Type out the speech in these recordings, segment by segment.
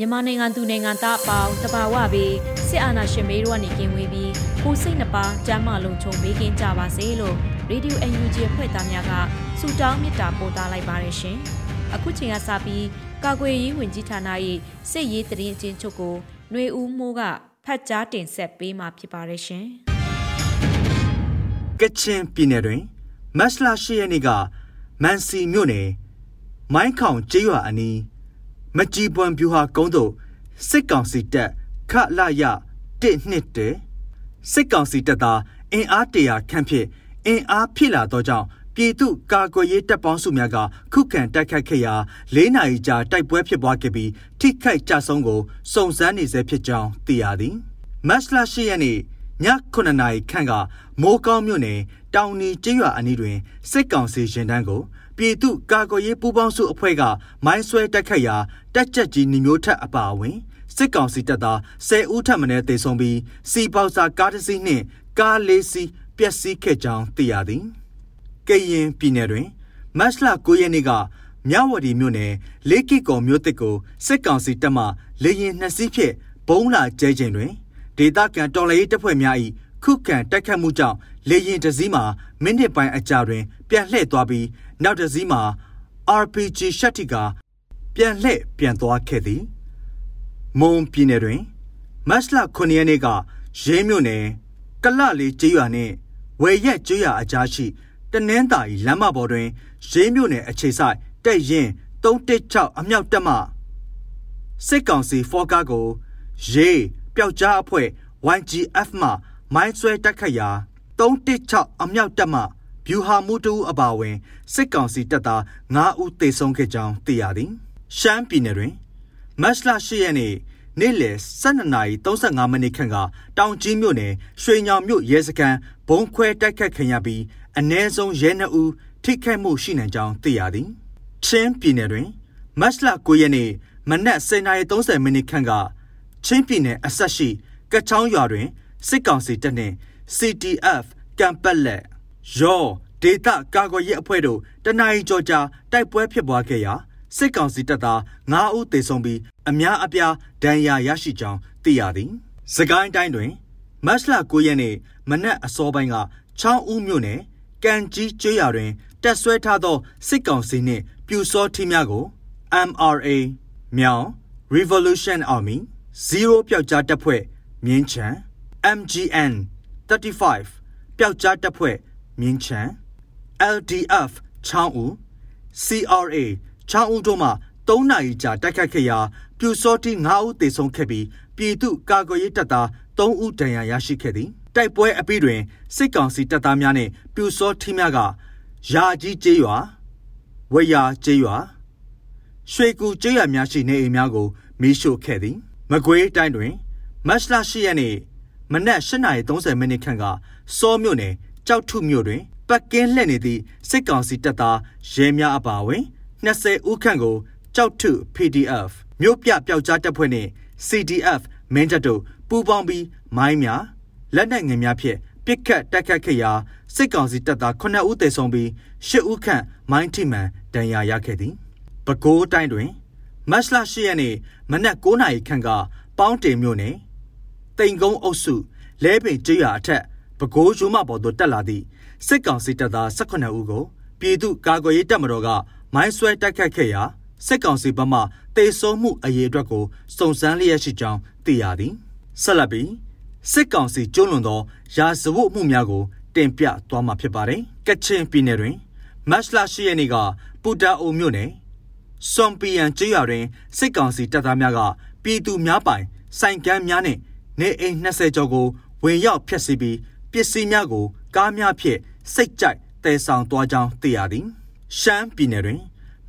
မြန်မာနိုင်ငံသူနိုင်ငံသားအပေါင်းတဘာဝပြီးစစ်အာဏာရှင်မေးတို့ကနေကင်းဝေးပြီးကိုစိတ်နှပါကြမ်းမာလုံးချုံပေးကင်းကြပါစေလို့ရေဒီယိုအန်ယူဂျီဖွဲ့သားများကဆုတောင်းမေတ္တာပို့သလိုက်ပါတယ်ရှင်။အခုချိန်ကစပြီးကာကွယ်ရေးဝန်ကြီးဌာန၏စစ်ရေးတရင်အချင်းချုပ်ကိုຫນွေဦးမိုးကဖတ်ကြားတင်ဆက်ပေးมาဖြစ်ပါတယ်ရှင်။ကချင်ပြည်နယ်တွင်မတ်လ၈ရက်နေ့ကမန်စီမြို့နယ်မိုင်းခေါင်ကျေးရွာအနီး မကြီးပွန်ပြူဟာကုန်းတို့စစ်ကောင်စီတပ်ခလာရ1နှစ်တည်းစစ်ကောင်စီတပ်သားအင်အားတရာခန့်ဖြင့်အင်အားဖြစ်လာသောကြောင့်ပြည်သူကာကွယ်ရေးတပ်ပေါင်းစုများကခုခံတိုက်ခိုက်ခဲ့ရာ၄နာရီကြာတိုက်ပွဲဖြစ်ပွားခဲ့ပြီးထိခိုက်ကြဆုံးကိုစုံစမ်းနေဆဲဖြစ်ကြောင်းသိရသည်မတ်လ၈ရက်နေ့ည9နာရီခန့်ကမိုးကောင်းမြို့နယ်တောင်နီကျေးရွာအနီးတွင်စစ်ကောင်စီရင်တန်းကို ပြည်သူကာကွယ်ရေးပူးပေါင်းစုအဖွဲ့ကမိုင်းဆွဲတိုက်ခိုက်ရာတက်ကြက်ကြီးညီမျိုးထက်အပါအဝင်စစ်ကောင်စီတပ်သား10ဦးထပ်မံတေဆုံးပြီးစီပေါစာကားတစ်စီးနှင့်ကားလေးစီးပျက်စီးခဲ့ကြောင်းသိရသည်။ကရင်ပြည်နယ်တွင်မတ်လ9ရက်နေ့ကမြဝတီမြို့နယ်လေးကီကော်မြို့တစ်ကိုစစ်ကောင်စီတပ်မှလေရင်နှစ်စီးဖြင့်ဘုံလာကျဲချိန်တွင်ဒေသခံတော်လှန်ရေးတပ်ဖွဲ့များ၏ခုခံတိုက်ခတ်မှုကြောင့် လေရင်တစည်းမှာမိနစ်ပိုင်းအကြာတွင် ပြန်လှည့်သွားပြီးနောက်တစည်းမှာ RPG ရှက်တီကပြန်လှည့်ပြန်သွားခဲ့သည်မွန်ပြည်နယ်တွင်မတ်လ9ရက်နေ့ကရေးမြို့နယ်ကလလေးကျေးရွာနှင့်ဝယ်ရက်ကျေးရွာအကြားရှိတနင်းသာရီလမ်းမပေါ်တွင်ရေးမြို့နယ်အခြေဆိုင်တက်ရင်316အမြောက်တက်မှစစ်ကောင်စီဖောကားကိုရေးပျောက်ကြားအဖွဲ့ YGF မှမိုင်းဆွဲတက်ခတ်ရာ 316အမြောက်တက်မှဗျူဟာမှုတူအပါဝင်စစ်ကောင်စီတပ်သား9ဦးသေဆုံးခဲ့ကြောင်းသိရသည်ရှမ်းပြည်နယ်တွင်မတ်လ10ရက်နေ့နေ့လယ်12:35မိနစ်ခန့်ကတောင်ကြီးမြို့နယ်ရွှေညောင်မြို့ရဲစခန်းဘုံခွဲတိုက်ခတ်ခံရပြီးအ ਨੇ ဆုံးရဲ2ဦးထိခိုက်မှုရှိနိုင်ကြောင်းသိရသည်ချင်းပြည်နယ်တွင်မတ်လ9ရက်နေ့မနက်10:30မိနစ်ခန့်ကချင်းပြည်နယ်အဆက်ရှိကချောင်းရွာတွင်စစ်ကောင်စီတပ်နှင့် CTF ကံပတ်လက်ရောဒေတာကာကွယ်ရေးအဖွဲ့တို့တနအီကြောကြာတိုက်ပွဲဖြစ်ပွားခဲ့ရာစစ်ကောင်စီတပ်သား9ဦးသေဆုံးပြီးအများအပြားဒဏ်ရာရရှိကြောင်းသိရသည်။စကိုင်းတိုင်းတွင်မတ်လ9ရက်နေ့မနက်အစောပိုင်းကချောင်းဦးမြို့နယ်ကံကြီးကျွော်တွင်တက်ဆွဲထားသောစစ်ကောင်စီနှင့်ပြူစောထီးများကို MRA မြောင် Revolution Army 0ပျောက်ကြားတပ်ဖွဲ့မြင်းချံ MGN 35ပျောက်ကြားတပ်ဖွဲ့မြင်းချံ LDF ချောင်းဦး CRA ချောင်းဦးတို့မှ3နာရီကြာတိုက်ခတ်ခဲ့ရာပြူစောတိ9ဦးသေဆုံးခဲ့ပြီးပြည်သူကာကွယ်ရေးတပ်သား3ဦးဒဏ်ရာရရှိခဲ့သည်တိုက်ပွဲအပြီးတွင်စစ်ကောင်စီတပ်သားများနှင့်ပြူစောတိများကယာကြီးကျေးရွာဝေယာကျေးရွာရွှေကူကျေးရွာများရှိနေအိမ်များကိုမီးရှို့ခဲ့သည်မကွေးတိုင်းတွင်မတ်လ10ရက်နေ့ မနက်8:30မိနစ်ခန့်ကစောမြို့နယ်ကြောက်ထုမြို့တွင်ပတ်ကင်းလှည့်နေသည့်စစ်ကောင်စီတပ်သားရဲများအပါအဝင်20ဦးခန့်ကိုကြောက်ထု PDF မြို့ပြပျောက်ကြားတပ်ဖွဲ့နှင့် CDF မင်းတပ်တို့ပူးပေါင်းပြီးမိုင်းများလက်နက်ငယ်များဖြင့်ပစ်ခတ်တိုက်ခတ်ခဲ့ရာစစ်ကောင်စီတပ်သား9ဦးသေဆုံးပြီး10ဦးခန့်မိုင်းထိမှန်ဒဏ်ရာရခဲ့သည်။ပဲခူးတိုင်းတွင်မတ်လ10ရက်နေ့မနက်9:00နာရီခန့်ကပေါင်းတင်မြို့နယ် တိန်ကုန်းအုပ်စုလဲပင်ကျွရအထက်ပဲခူးရုံးမပေါ်သို့တက်လာသည့်စစ်ကောင်စီတပ်သား18ဦးကိုပြည်သူ့ကာကွယ်ရေးတပ်မတော်ကမိုင်းဆွဲတိုက်ခတ်ခဲ့ရာစစ်ကောင်စီဘက်မှတေဆုံးမှုအရေးအတွက်ကိုစုံစမ်းလျက်ရှိကြောင်းသိရသည်ဆက်လက်ပြီးစစ်ကောင်စီကျူးလွန်သောရာဇဝတ်မှုများကို တင်ပြသွားမှာဖြစ်ပါတယ်ကချင်ပြည်နယ်တွင်မတ်လရှိရက်နေ့ကပူတာအိုမြို့နယ်စွန်ပီယန်ကျေးရွာတွင်စစ်ကောင်စီတပ်သားများကပြည်သူများပိုင်စိုင်ကမ်းများနှင့် နေအိမ်20ကျော်ကိုဝင်ရောက်ဖျက်ဆီးပြီးပစ္စည်းများကိုကားများဖြင့်စိတ်ကြိုက်တည်ဆောင်သွားကြောင်းသိရသည်ရှမ်းပြည်နယ်တွင်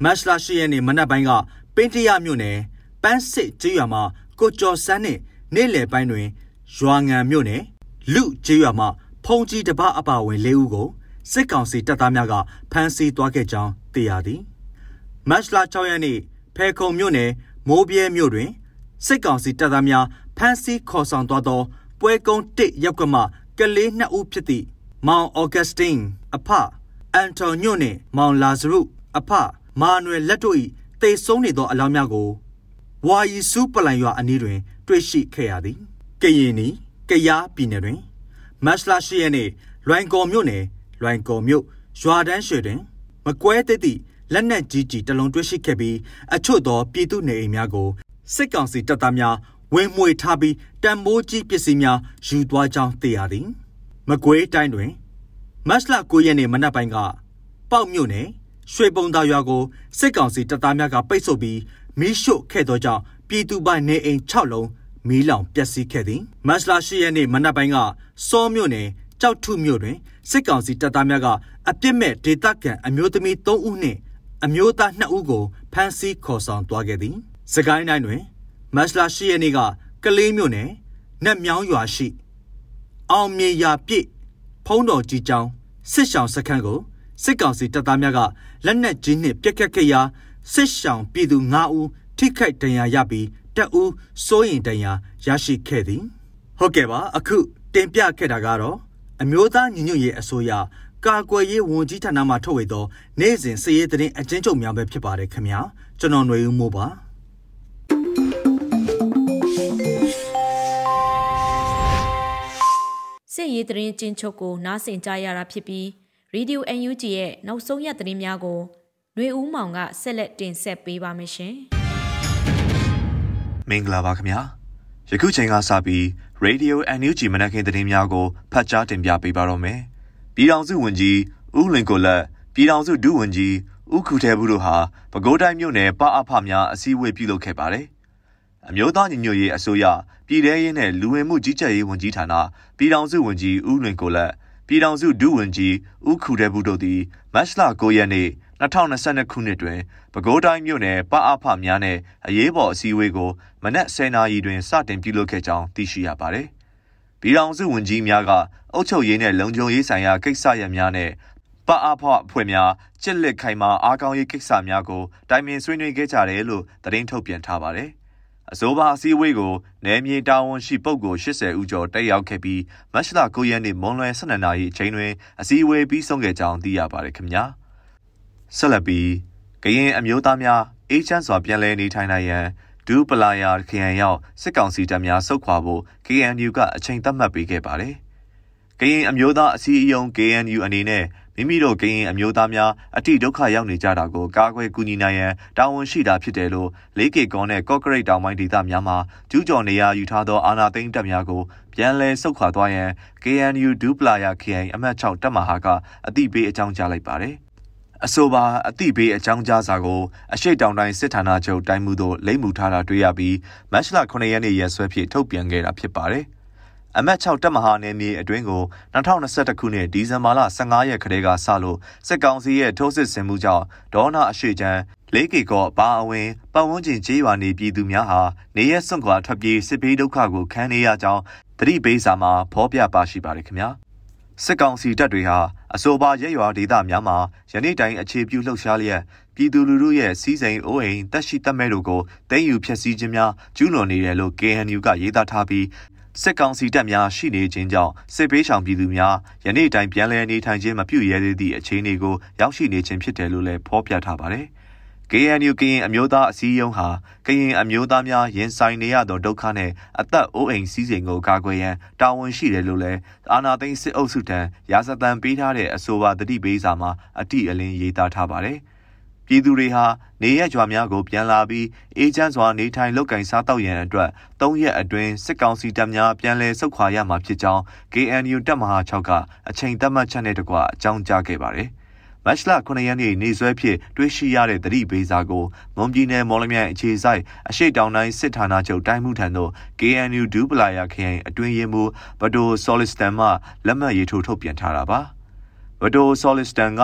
မတ်လရှိရက်နေ့မနက်ပိုင်းကပင်းတရမြို့နယ်ပန်းစစ်ကျေးရွာမှာကိုကျော်စန်းနှင့်နေ့လယ်ပိုင်းတွင်ရွာငံမြို့နယ်လူကျေးရွာမှာဖုန်ကြီးတပအပါဝင်၄ဦးကိုစစ်ကောင်စီတပ်သားများကဖမ်းဆီးသွားခဲ့ကြောင်းသိရသည်မတ်လ6ရက်နေ့ဖဲခုံမြို့နယ်မိုးပြဲမြို့တွင် စစ်ကောင်စီတပ်သားများဖမ်းဆီးခေါ်ဆောင်သွားသောပွဲကုန်းတစ်ရပ်ကွက်မှကလေးနှစ်ဦးဖြစ်သည့်မောင်အော်ဂတ်စတင်အဖအန်တိုညိုနှင့်မောင်လာဇရုအဖမာနွယ်လက်တို့၏တေဆုံးနေသောအလောင်းများကိုဝါယီစုပလန်ရွာအနီးတွင် တွေ့ရှိခဲ့ရသည်ကရင်နီကရားပြည်နယ်တွင်မတ်လရှိရက်နေ့လွိုင်ကော်မြို့နယ်လွိုင်ကော်မြို့ရွာတန်းရွှေတွင် မကွဲသည့်လက်နက်ကြီးကြီးတလုံးတွေ့ရှိခဲ့ပြီးအချို့သောပြည်သူနေအိမ်များကို စစ်ကောင်စီတပ်သားများဝင်မှွေထားပြီးတံမိုးကြီးပစ္စည်းများယူသွားကြောင်းသိရသည်မကွေးတိုင်းတွင်မတ်လ9ရက်နေ့မနက်ပိုင်းကပေါက်မြို့နယ်ရွှေပုံသာရွာကိုစစ်ကောင်စီတပ်သားများကပိတ်ဆို့ပြီးမီးရှို့ခဲ့သောကြောင့်ပြည်သူပိုင်နေအိမ်6လုံးမီးလောင်ပျက်စီးခဲ့သည်မတ်လ10ရက်နေ့မနက်ပိုင်းကစောမြို့နယ်ကြောက်ထုမြို့တွင်စစ်ကောင်စီတပ်သားများကအပြစ်မဲ့ဒေသခံအမျိုးသမီး3ဦးနှင့်အမျိုးသား2ဦးကိုဖမ်းဆီးခေါ်ဆောင်သွားခဲ့သည်။ စကိုင်းတိုင်းတွင်မတ်လ10ရက်နေ့ကကလေးမြို့နယ်နက်မြောင်းရွာရှိ အောင်မြေယာပြည့်ဖုံးတော်ကြီးကျောင်းစစ်ဆောင်စခန်းကိုစစ်ကောင်စီတပ်သားများကလက်နက်ကြီးနှင့်ပစ်ခတ်ခဲ့ရာစစ်ဆောင်ပြည်သူ9ဦးထိခိုက်ဒဏ်ရာရပြီးတအူးစိုးရင်ဒဏ်ရာရရှိခဲ့သည်ဟုတ်ကဲ့ပါအခုတင်ပြခဲ့တာကတော့အမျိုးသားညီညွတ်ရေးအစိုးရကာကွယ်ရေးဝန်ကြီးဌာနမှထုတ်ဝေသော နေ့စဉ်စည်ရေးသတင်းအကျဉ်းချုပ်များပဲဖြစ်ပါတယ်ခင်ဗျာကျွန်တော်ຫນွေဦးမိုးပါ စစ်ရေးသတင်းကျဉ်းချုပ်ကိုနားဆင်ကြရတာဖြစ်ပြီး Radio UNG ရဲ့နောက်ဆုံးရသတင်းများကိုຫນွေဦးမောင်ကဆက်လက်တင်ဆက်ပေးပါမယ်ရှင်မင်္ဂလာပါခင်ဗျာယခုချိန်ကစပြီး Radio NUG မနက်ခင်းသတင်းများကိုဖတ်ကြားတင်ပြပေးပါတော့မယ်ပြည်ထောင်စုဝန်ကြီးဦးလင်ကိုလက်ပြည်ထောင်စုဒုဝန်ကြီး ဦးခုထဲဘူးတို့ဟာပဲခူးတိုင်းမြို့နယ်ပအဖများအစည်းအဝေးပြုလုပ်ခဲ့ပါတယ်အမျိုးသားညီညွတ်ရေးအစိုးရပြည်ထရေးနဲ့လူဝင်မှုကြီးကြပ်ရေးဝန်ကြီးဌာနပြည်ထောင်စုဝန်ကြီးဦးလွင်ကိုလက်ပြည်ထောင်စုဒုဝန်ကြီးဦးခုတဲ့ဘူးတို့သည်မတ်လ9ရက်နေ့2022ခုနှစ်တွင်ပဲခူးတိုင်းမြို့နယ်ပအဖများနဲ့အရေးပေါ်အစည်းအဝေးကိုမနက်10:00နာရီတွင်စတင်ပြုလုပ်ခဲ့ကြောင်းသိရှိရပါတယ်။ပြည်ထောင်စုဝန်ကြီးများကအုပ်ချုပ်ရေးနဲ့လုံခြုံရေးဆိုင်ရာကိစ္စရပ်များနဲ့ ပအဖအဖွဲ့များကြစ်လက်ခိုင်မာအားကောင်းရေးကိစ္စများကိုတိုင်ပင်ဆွေးနွေးခဲ့ကြတယ်လို့သတင်းထုတ်ပြန်ထားပါတယ်။အဆိုပါအစည်းအဝေးကိုနယ်မြေတာဝန်ရှိပုဂ္ဂိုလ်80ဦးကျော်တက်ရောက်ခဲ့ပြီးမတ်လ9ရက်နေ့မွန်လွယ်12နာရီအချိန်တွင်အစည်းအဝေးပြီးဆုံးခဲ့ကြောင်းသိရပါတယ်ခင်ဗျာဆက်လက်ပြီးကရင်အမျိုးသားများအေးချမ်းစွာပြန်လည်နေထိုင်နိုင်ရန်ဒူးပလာယာခရိုင်ရောက်စစ်ကောင်စီတပ်များဆုတ်ခွာဖို့ KNU ကအချိန်သတ်မှတ်ပေးခဲ့ပါတယ်ကရင်အမျိုးသားအစည်းအရုံး KNU အနေနဲ့ မိမိတို့ကရင်အမျိုးသားများအထိဒုက္ခရောက်နေကြတာကိုကာကွယ်ကူညီနိုင်ရန်တာဝန်ရှိတာဖြစ်တယ်လို့လေးကေကောနဲ့ကော့ကရိတ်တောင်ပိုင်းဒေသများမှာကျူးကျော်နေရယူထားသောအာဏာသိမ်းတပ်များကိုပြန်လည်ဆုတ်ခွာသွားရန် KNU ဒူပလာယာ KI အမှတ်6တပ်မဟာကအသိပေးအကြောင်းကြားလိုက်ပါတယ်အဆိုပါအတိပေးအကြောင်းကြားစာကိုအရှိတောင်တိုင်းစစ်ဌာနချုပ်တိုင်းမှုသို့လိမ့်မှုထားတာတွေ့ရပြီးမတ်လ9ရက်နေ့ရက်စွဲဖြင့်ထုတ်ပြန်ခဲ့တာဖြစ်ပါတယ်။ အမတ်6တပ်မဟာနယ်မြေအတွင်းကို2021ခုနှစ်ဒီဇင်ဘာလ15ရက်ခရဲကစလို့စစ်ကောင်စီရဲ့ထိုးစစ်ဆင်မှုကြောင့်ဒေါနာအရှိချမ်းလေးကေကောဘာအဝင်ပတ်ဝန်းကျင်ကျေးရွာနေပြည်သူများဟာနေရက်စွန့်ခွာထွက်ပြေးစစ်ဘေးဒုက္ခကိုခံနေရကြောင်းတတိပေးစာမှာဖော်ပြပါရှိပါတယ်ခင်ဗျာစစ်ကောင်စီတပ်တွေဟာအဆိုပါရဲရွာဒေသများမှာယနေ့တိုင်အခြေပြုလှုပ်ရှားလျက်ပြည်သူလူထုရဲ့စီးစိမ်အိုးအိမ်တက်ရှိတက်မဲ့တို့ကိုတင်းယူဖျက်ဆီးခြင်းများကျူးလွန်နေတယ်လို့ KNU ကရေးသားထားပြီး စစ်ကောင်စီတပ်များရှိနေခြင်းကြောင့်စစ်ပေးဆောင်ပြည်သူများယနေ့တိုင်ပြန်လည်နေထိုင်ခြင်းမပြုရဲသေးသည့်အခြေအနေကိုရောက်ရှိနေခြင်းဖြစ်တယ်လို့လည်းဖော်ပြထားပါတယ်။ KNU ကရင်အမျိုးသားအစည်းအရုံးဟာကရင်အမျိုးသားများရင်ဆိုင်နေရသောဒုက္ခနဲ့အသက်အိုးအိမ်စီးစိမ်ကိုကာကွယ်ရန်တာဝန်ရှိတယ်လို့လည်းအာနာသိန်းစစ်အုပ်စုထံရာဇသံပေးထားတဲ့အဆိုပါတတိပေးစာမှာအတိအလင်းရေးသားထားပါတယ်။ ပြည်သူတွေဟာနေရကြွားများကိုပြန်လာပြီးအေဂျင့်စွာနေထိုင်လုပ်ကင်စားတောက်ရန်အတွက်၃ရက်အတွင်းစစ်ကောင်စီတပ်များပြန်လည်ဆုတ်ခွာရမှာဖြစ်ကြောင်း KNU တပ်မဟာ6ကအချိန်သတ်မှတ်ချက်နဲ့တကွအကြောင်းကြားခဲ့ပါတယ်။မတ်လ9ရက်နေ့နေ့စွဲဖြစ်တွေးရှိရတဲ့သတိပေးစာကိုမွန်ပြည်နယ်မော်လမြိုင်အခြေဆိုင်အရှိတောင်တိုင်းစစ်ဌာနချုပ်တိုင်းမှုထံသို့ KNU ဒူပလာယာခရိုင်အတွင်းရေးမှူးဘဒိုဆော်လစ်စတန်မှလက်မှတ်ရေးထိုးထုတ်ပြန်ထားတာပါ။ ဝဒိုဆော်လစ်စတန်က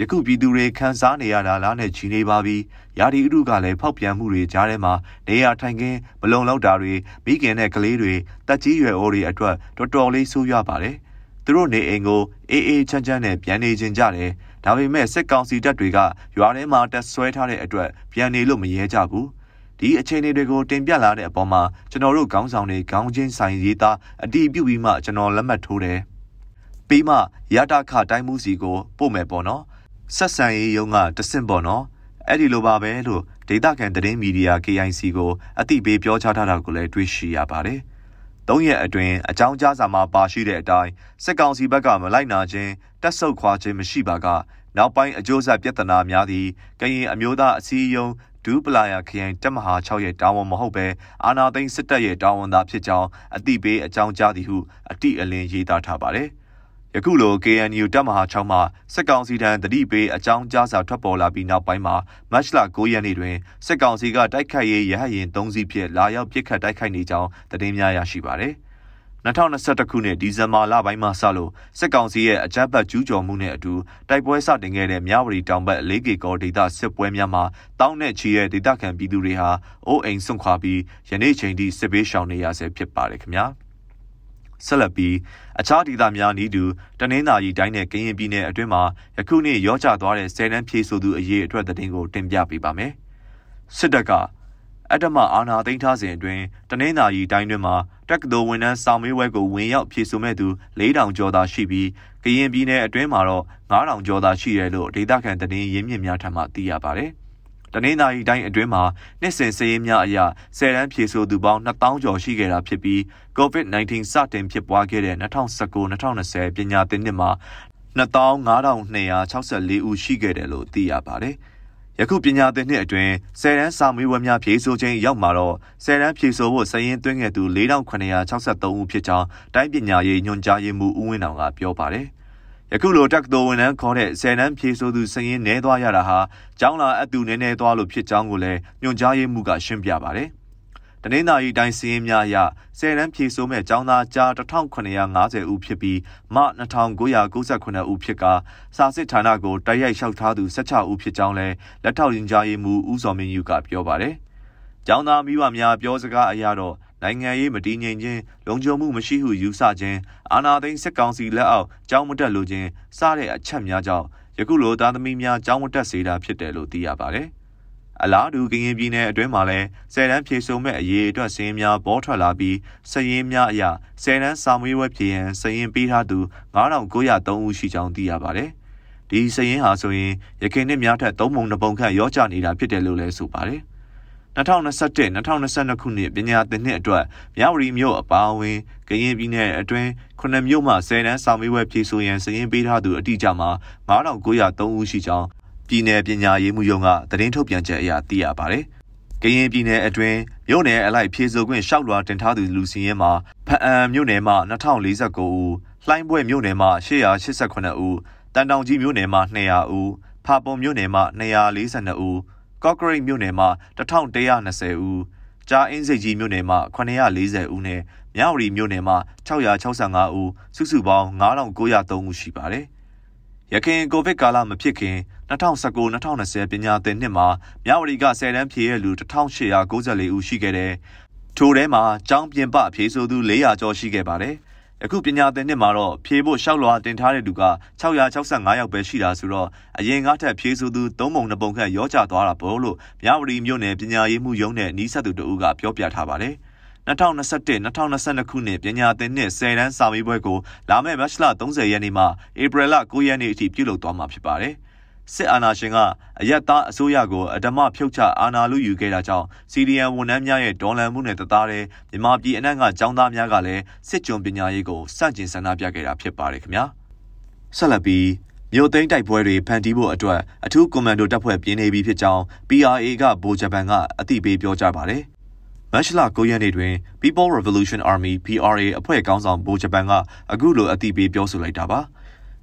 ယခုပြည်သူတွေခန်းစားနေရတာလားနဲ့ချီနေပါပြီ။ယာဒီဥဒုကလည်းဖောက်ပြန်မှုတွေကြားထဲမှာနေရထိုင်ခင်းမလုံလောက်တာတွေမိခင်နဲ့ကလေးတွေတက်ကြီးရွယ်အိုတွေအတွက်တော်တော်လေးဆိုးရွားပါတယ်။သူတို့နေအိမ်ကိုအေးအေးချမ်းချမ်းနဲ့ပြန်နေခြင်းကြတယ်။ဒါပေမဲ့စစ်ကောင်စီတပ်တွေကရွာထဲမှာတက်ဆွဲထားတဲ့အတွက်ပြန်နေလို့မရဲကြဘူး။ဒီအခြေအနေတွေကိုတင်ပြလာတဲ့အပေါ်မှာကျွန်တော်တို့ခေါင်းဆောင်တွေခေါင်းချင်းဆိုင်ရေးသားအတီးပြုတ်ပြီးမှကျွန်တော်လက်မှတ်ထိုးတယ်။ ပြီးမှရတာခတိုင်းမှုစီကိုပို့မယ်ပေါ့နော်ဆက်ဆံရေးရုံးကတဆင့်ပေါ့နော်အဲ့ဒီလိုပါပဲလို့ဒေတာကန်သတင်းမီဒီယာ KIC ကိုအသိပေးပြောကြားထားတာကိုလည်းတွေ့ရှိရပါတယ်သုံးရက်အတွင်းအကြောင်းကြားစာမှာပါရှိတဲ့အတိုင်းစစ်ကောင်စီဘက်ကမလိုက်နာခြင်းတက်ဆုပ်ခွာခြင်းမရှိပါကနောက်ပိုင်းအကျိုးဆက်ပြဿနာများသည့်ကရင်အမျိုးသားအစည်းအရုံးဒူးပလာယာခရိုင်တပ်မဟာ6ရဲ့တာဝန်မဟုတ်ဘဲအာနာသိန်းစစ်တပ်ရဲ့တာဝန်သာဖြစ်ကြောင်းအသိပေးအကြောင်းကြားသည်ဟုအတိအလင်းရေးသားထားပါတယ်။ ယခုလို KNU တပ်မဟာ6မှစစ်ကောင်စီထံတတိပေးအကြောင်းကြားစာထွက်ပေါ်လာပြီးနောက်ပိုင်းမှာမတ်လ9ရက်နေ့တွင်စစ်ကောင်စီကတိုက်ခိုက်ရေးရဟတ်ယာဉ်3စီးဖြင့်လာရောက်ပစ်ခတ်တိုက်ခိုက်နေကြောင်းသတင်းများရရှိပါသည်2021ခုနှစ်ဒီဇင်ဘာလပိုင်းမှာစလို့စစ်ကောင်စီရဲ့အကြမ်းဖက်ကျူးကျော်မှုနဲ့အတူတိုက်ပွဲစတင်ခဲ့တဲ့မြဝတီတောင်ဘက်၄ကီကောဒေသစစ်ပွဲများမှာတောင်းနဲ့ချီရဲ့ဒေသခံပြည်သူတွေဟာအိုးအိမ်ဆွန့်ခွာပြီးယနေ့ချိန်ထိစစ်ပေးရှောင်နေရဆဲဖြစ်ပါတယ်ခင်ဗျာ။ ဆက်လက်ပြီးအခြားဒေသများနည်းတူတနင်္သာရီတိုင်းနဲ့ကရင်ပြည်နယ်အတွင်းမှာယခုနှစ်ရောကျသွားတဲ့ဆယ်တန်းဖြည့်ဆိုသူအရေးအတွက်သတင်းကိုတင်ပြပေးပါမယ်။စစ်တပ်ကအတ္တမအာနာသိမ်းထားစဉ်အတွင်းတနင်္သာရီတိုင်းတွင်မှာတက္ကသိုလ်ဝန်ထမ်းစာမေးပွဲကိုဝင်ရောက်ဖြည့်ဆိုမဲ့သူ4000ကျော်သာရှိပြီးကရင်ပြည်နယ်အတွင်းမှာတော့9000ကျော်သာရှိတယ်လို့ဒေသခံသတင်းရင်းမြစ်များထံမှသိရပါတယ်။ တနင်္သာရီတိုင်းအတွင်းမှာနှစ်စဉ်စည်ရင်းများအရဆယ်တန်းဖြည့်ဆိုသူပေါင်း2000ကျော်ရှိခဲ့တာဖြစ်ပြီး COVID-19 စတင်ဖြစ်ပွားခဲ့တဲ့2019-2020ပညာသင်နှစ်မှာ25,264ဦးရှိခဲ့တယ်လို့သိရပါတယ်။ယခုပညာသင်နှစ်အတွင်းဆယ်တန်းစာမေးပွဲများဖြေဆိုခြင်းရောက်မှာတော့ဆယ်တန်းဖြေဆိုဖို့စရင်သွင်းခဲ့သူ4963ဦးဖြစ်ကြောင်းတိုင်းပညာရေးညွှန်ကြားရေးမှူးဦးဝင်းအောင်ကပြောပါတယ်။ ယခုလိုတက်တော်ဝန်ထမ်းခေါ်တဲ့ဆယ်တန်းဖြေဆိုသူစည်ရင်နဲသွားရတာဟာကျောင်းလာအတူနဲနဲသွားလို့ဖြစ်ကြောင်းကိုလည်းညွှန်ကြားရေးမှူးကရှင်းပြပါတယ်။တနင်္သာရီတိုင်းစည်ရင်များအရဆယ်တန်းဖြေဆိုမဲ့ကျောင်းသားကြား1950ဦးဖြစ်ပြီးမ2998ဦးဖြစ်ကစာစစ်ဌာနကိုတိုက်ရိုက်လျှောက်ထားသူ16ဦးဖြစ်ကြောင်းလည်းလက်ထောက်ညွှန်ကြားရေးမှူးဦးစောမင်းယူကပြောပါတယ်။ကျောင်းသားမိဘများပြောစကားအရတော့ နိုင်ငံရေးမတည်ငြိမ်ခြင်းလုံခြုံမှုမရှိဟုယူဆခြင်းအာဏာသိမ်းစစ်ကောင်စီလက်အောက်ကြောင်းမတက်လိုခြင်းစတဲ့အချက်များကြောင့်ယခုလိုသားသမီးများကြောင်းမတက်စေတာဖြစ်တယ်လို့သိရပါတယ်။အလားတူကရင်ပြည်နယ်အတွင်းမှာလည်းဆယ်တန်းဖြည့်ဆို့မဲ့အရေးအတွက်စင်းများပေါ်ထွက်လာပြီးစရင်များအရာဆယ်တန်းစာမွေးဝဲဖြည့်ရန်စရင်ပေးထားသူ9903ဦးရှိကြောင်းသိရပါတယ်။ဒီစရင်ဟာဆိုရင်ရခိုင်နှစ်များထက်သုံးပုံနှစ်ပုံခန့်ရောကျနေတာဖြစ်တယ်လို့လည်းဆိုပါတယ်။ 2021-2022ခုနှစ်ပညာသင်နှစ်အတွက်မြဝတီမြို့အပါအဝင်ကရင်ပြည်နယ်အတွင်းခုနှစ်မြို့မှ10တန်းစာမေးပွဲဖြေဆိုရန်စာရင်းပေးထားသူအတိအကျမှာ9903ဦးရှိကြောင်းပြည်내ပညာရေးမှုရုံးကသတင်းထုတ်ပြန်ချက်အရသိရပါတယ်။ကရင်ပြည်နယ်အတွင်းမြို့နယ်အလိုက်ဖြေဆိုခွင့်ရှောက်လွှာတင်ထားသူလူစီရင်မှာဖအံမြို့နယ်မှာ2049ဦးလှိုင်းပွဲမြို့နယ်မှာ889ဦးတန်တောင်ကြီးမြို့နယ်မှာ200ဦးဖာပုံမြို့နယ်မှာ242ဦး ကော့ကရိတ်မြို့နယ်မှာ1120ဦးကြာအင်းစိတ်ကြီးမြို့နယ်မှာ940ဦးနဲ့မြဝတီမြို့နယ်မှာ665ဦးစုစုပေါင်း9903ဦးရှိပါတယ်။ရခိုင်ကိုဗစ်ကာလမဖြစ်ခင်2019-2020ပညာသင်နှစ်မှာမြဝတီက10တန်းဖြည့်ရလူ1894ဦးရှိခဲ့တဲ့ထိုထဲမှာကျောင်းပြင်ပဖြည့်ဆိုသူ400ကျော်ရှိခဲ့ပါတယ်။ အခုပညာသင်နှစ်မှာတော့ဖြေဖို့ရှောက်လွှာတင်ထားတဲ့လူက665ယောက်ပဲရှိတာဆိုတော့အရင်ကထက်ဖြေဆိုသူ၃ပုံ၂ပုံခန့်ရောကျသွားတာပေါ့လို့မြဝတီမြို့နယ်ပညာရေးမှုရုံးနဲ့နီးစပ်သူတို့ကပြောပြထားပါတယ်2021-2022ခုနှစ်ပညာသင်နှစ်10တန်းစာမေးပွဲကိုလာမယ့်မတ်လ30ရက်နေ့မှဧပြီလ9ရက်နေ့အထိပြုလုပ်သွားမှာဖြစ်ပါတယ်။ စစ်အာဏာရှင်ကအယက်သားအစိုးရကိုအဓမ္မဖြုတ်ချအာဏာလုယူခဲ့တာကြောင့်စီဒီအန်ဝန်ထမ်းများရဲ့ဒေါ်လန်မှုနဲ့တသားတည်းမြန်မာပြည်အနှံ့ကចောင်းသားများကလည်းစစ်ကြုံပညာရေးကိုစန့်ကျင်ဆန္ဒပြခဲ့တာဖြစ်ပါတယ်ခင်ဗျာဆက်လက်ပြီးမြို့သိမ်းတိုက်ပွဲတွေဖန်တီးဖို့အတွက်အထူးကွန်မန်ဒိုတပ်ဖွဲ့ပြင်နေပြီဖြစ်ကြောင်း PRA ကဗိုလ်ဂျပန်ကအသိပေးပြောကြားပါတယ်။မတ်လ9ရက်နေ့တွင် People Revolution Army PRA အဖွဲ့ခေါင်းဆောင်ဗိုလ်ဂျပန်ကအခုလိုအသိပေးပြောဆိုလိုက်တာပါ။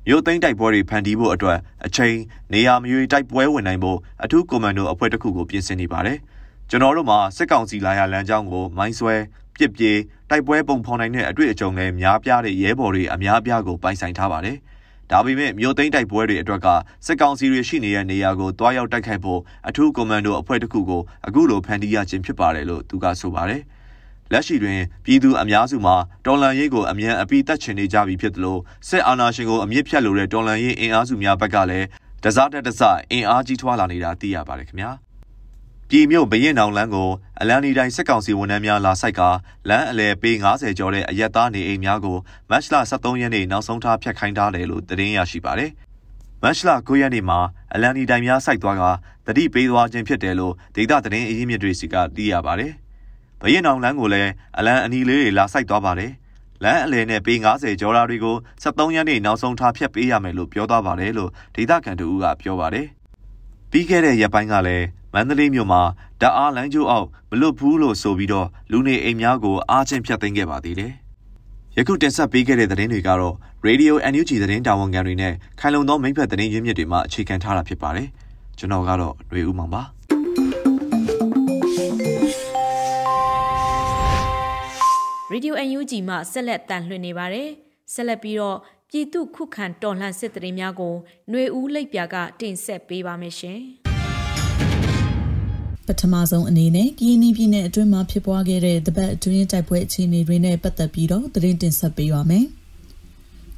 မြို့သိမ်းတိုက်ပွဲတွေဖန်တီးဖို့အတွက်အချိန်နေရာမရွေးတိုက်ပွဲဝင်နိုင်ဖို့အထူးကွန်မန်ဒိုအဖွဲ့တစ်ခုကိုပြင်ဆင်နေပါတယ်။ကျွန်တော်တို့မှာစစ်ကောင်စီလာရလမ်းကြောင်းကိုမိုင်းဆွဲပြစ်ပြေးတိုက်ပွဲပုံဖော်နိုင်တဲ့အတွေ့အကြုံနဲ့များပြားတဲ့ရဲဘော်တွေအများပြားကိုပိုင်ဆိုင်ထားပါတယ်။ဒါပေမဲ့မြို့သိမ်းတိုက်ပွဲတွေအတွက်ကစစ်ကောင်စီတွေရှိနေတဲ့နေရာကိုတွားရောက်တိုက်ခိုက်ဖို့အထူးကွန်မန်ဒိုအဖွဲ့တစ်ခုကိုအခုလိုဖန်တီးရခြင်းဖြစ်ပါတယ်လို့သူကဆိုပါတယ်။ လက်ရှိတွင်ပြည်သူအများစုမှာတော်လန်ရေးကိုအမြန်အပိတက်ချင်နေကြပြီဖြစ်တယ်လို့စစ်အာဏာရှင်ကိုအမြင့်ဖြတ်လိုတဲ့တော်လန်ရေးအင်အားစုများဘက်ကလည်းတစားတက်တစအင်အားကြီးထွားလာနေတာသိရပါတယ်ခင်ဗျာ။ပြည်မြို့ဘရင်နောင်လန်းကိုအလန်ဒီတိုင်းစစ်ကောင်စီဝန်ထမ်းများလာဆိုင်ကလမ်းအလဲပေ90ကျော်တဲ့အရက်သားနေအိမ်များကိုမတ်လ23ရက်နေ့နောက်ဆုံးထားဖျက်ခိုင်းထားတယ်လို့သတင်းရရှိပါတယ်။မတ်လ9ရက်နေ့မှာအလန်ဒီတိုင်းများစိုက်သွားကတတိပေးသွားခြင်းဖြစ်တယ်လို့ဒေသသတင်းအရင်းမြစ်တွေစီကသိရပါတယ်။ ဘရင်နောင်လန်းကိုလည်းအလန်အနီလေးတွေလာစိုက်သွားပါတယ်။လမ်းအလဲနဲ့ပေ90ကျော်ရာတွေကို73ရက်နေ့နောက်ဆုံးထားဖျက်ပေးရမယ်လို့ပြောသွားပါတယ်လို့ဒေသခံတို့ကပြောပါတယ်။ပြီးခဲ့တဲ့ရက်ပိုင်းကလည်းမန္တလေးမြို့မှာဓာတ်အားလမ်းကျိုးအောက်မလွတ်ဘူးလို့ဆိုပြီးတော့လူနေအိမ်များကိုအားချင်းဖျက်သိမ်းခဲ့ပါသေးတယ်။ယခုတင်ဆက်ပေးခဲ့တဲ့သတင်းတွေကတော့ Radio NUG သတင်းတာဝန်ခံတွေနဲ့ခိုင်လုံသောမိဖက်သတင်းရင်းမြစ်တွေမှအခြေခံထားတာဖြစ်ပါတယ်။ကျွန်တော်ကတော့ຫນွေဦးမောင်ပါ။ Radio UNG မှဆက်လက်တန်လှည့်နေပါတယ်။ဆက်လက်ပြီးတော့ပြည်သူခုခံတော်လှန်စစ်တရင်များကိုຫນွေဦးလိပ်ပြာကတင်ဆက်ပေးပါမယ်ရှင်။ပထမဆုံးအနေနဲ့ကရင်ပြည်နယ်အတွင်းမှာဖြစ်ပွားခဲ့တဲ့တပတ်အတွင်းတိုက်ပွဲအခြေအနေတွေနဲ့ပတ်သက်ပြီးတော့သတင်းတင်ဆက်ပေးပါမယ်။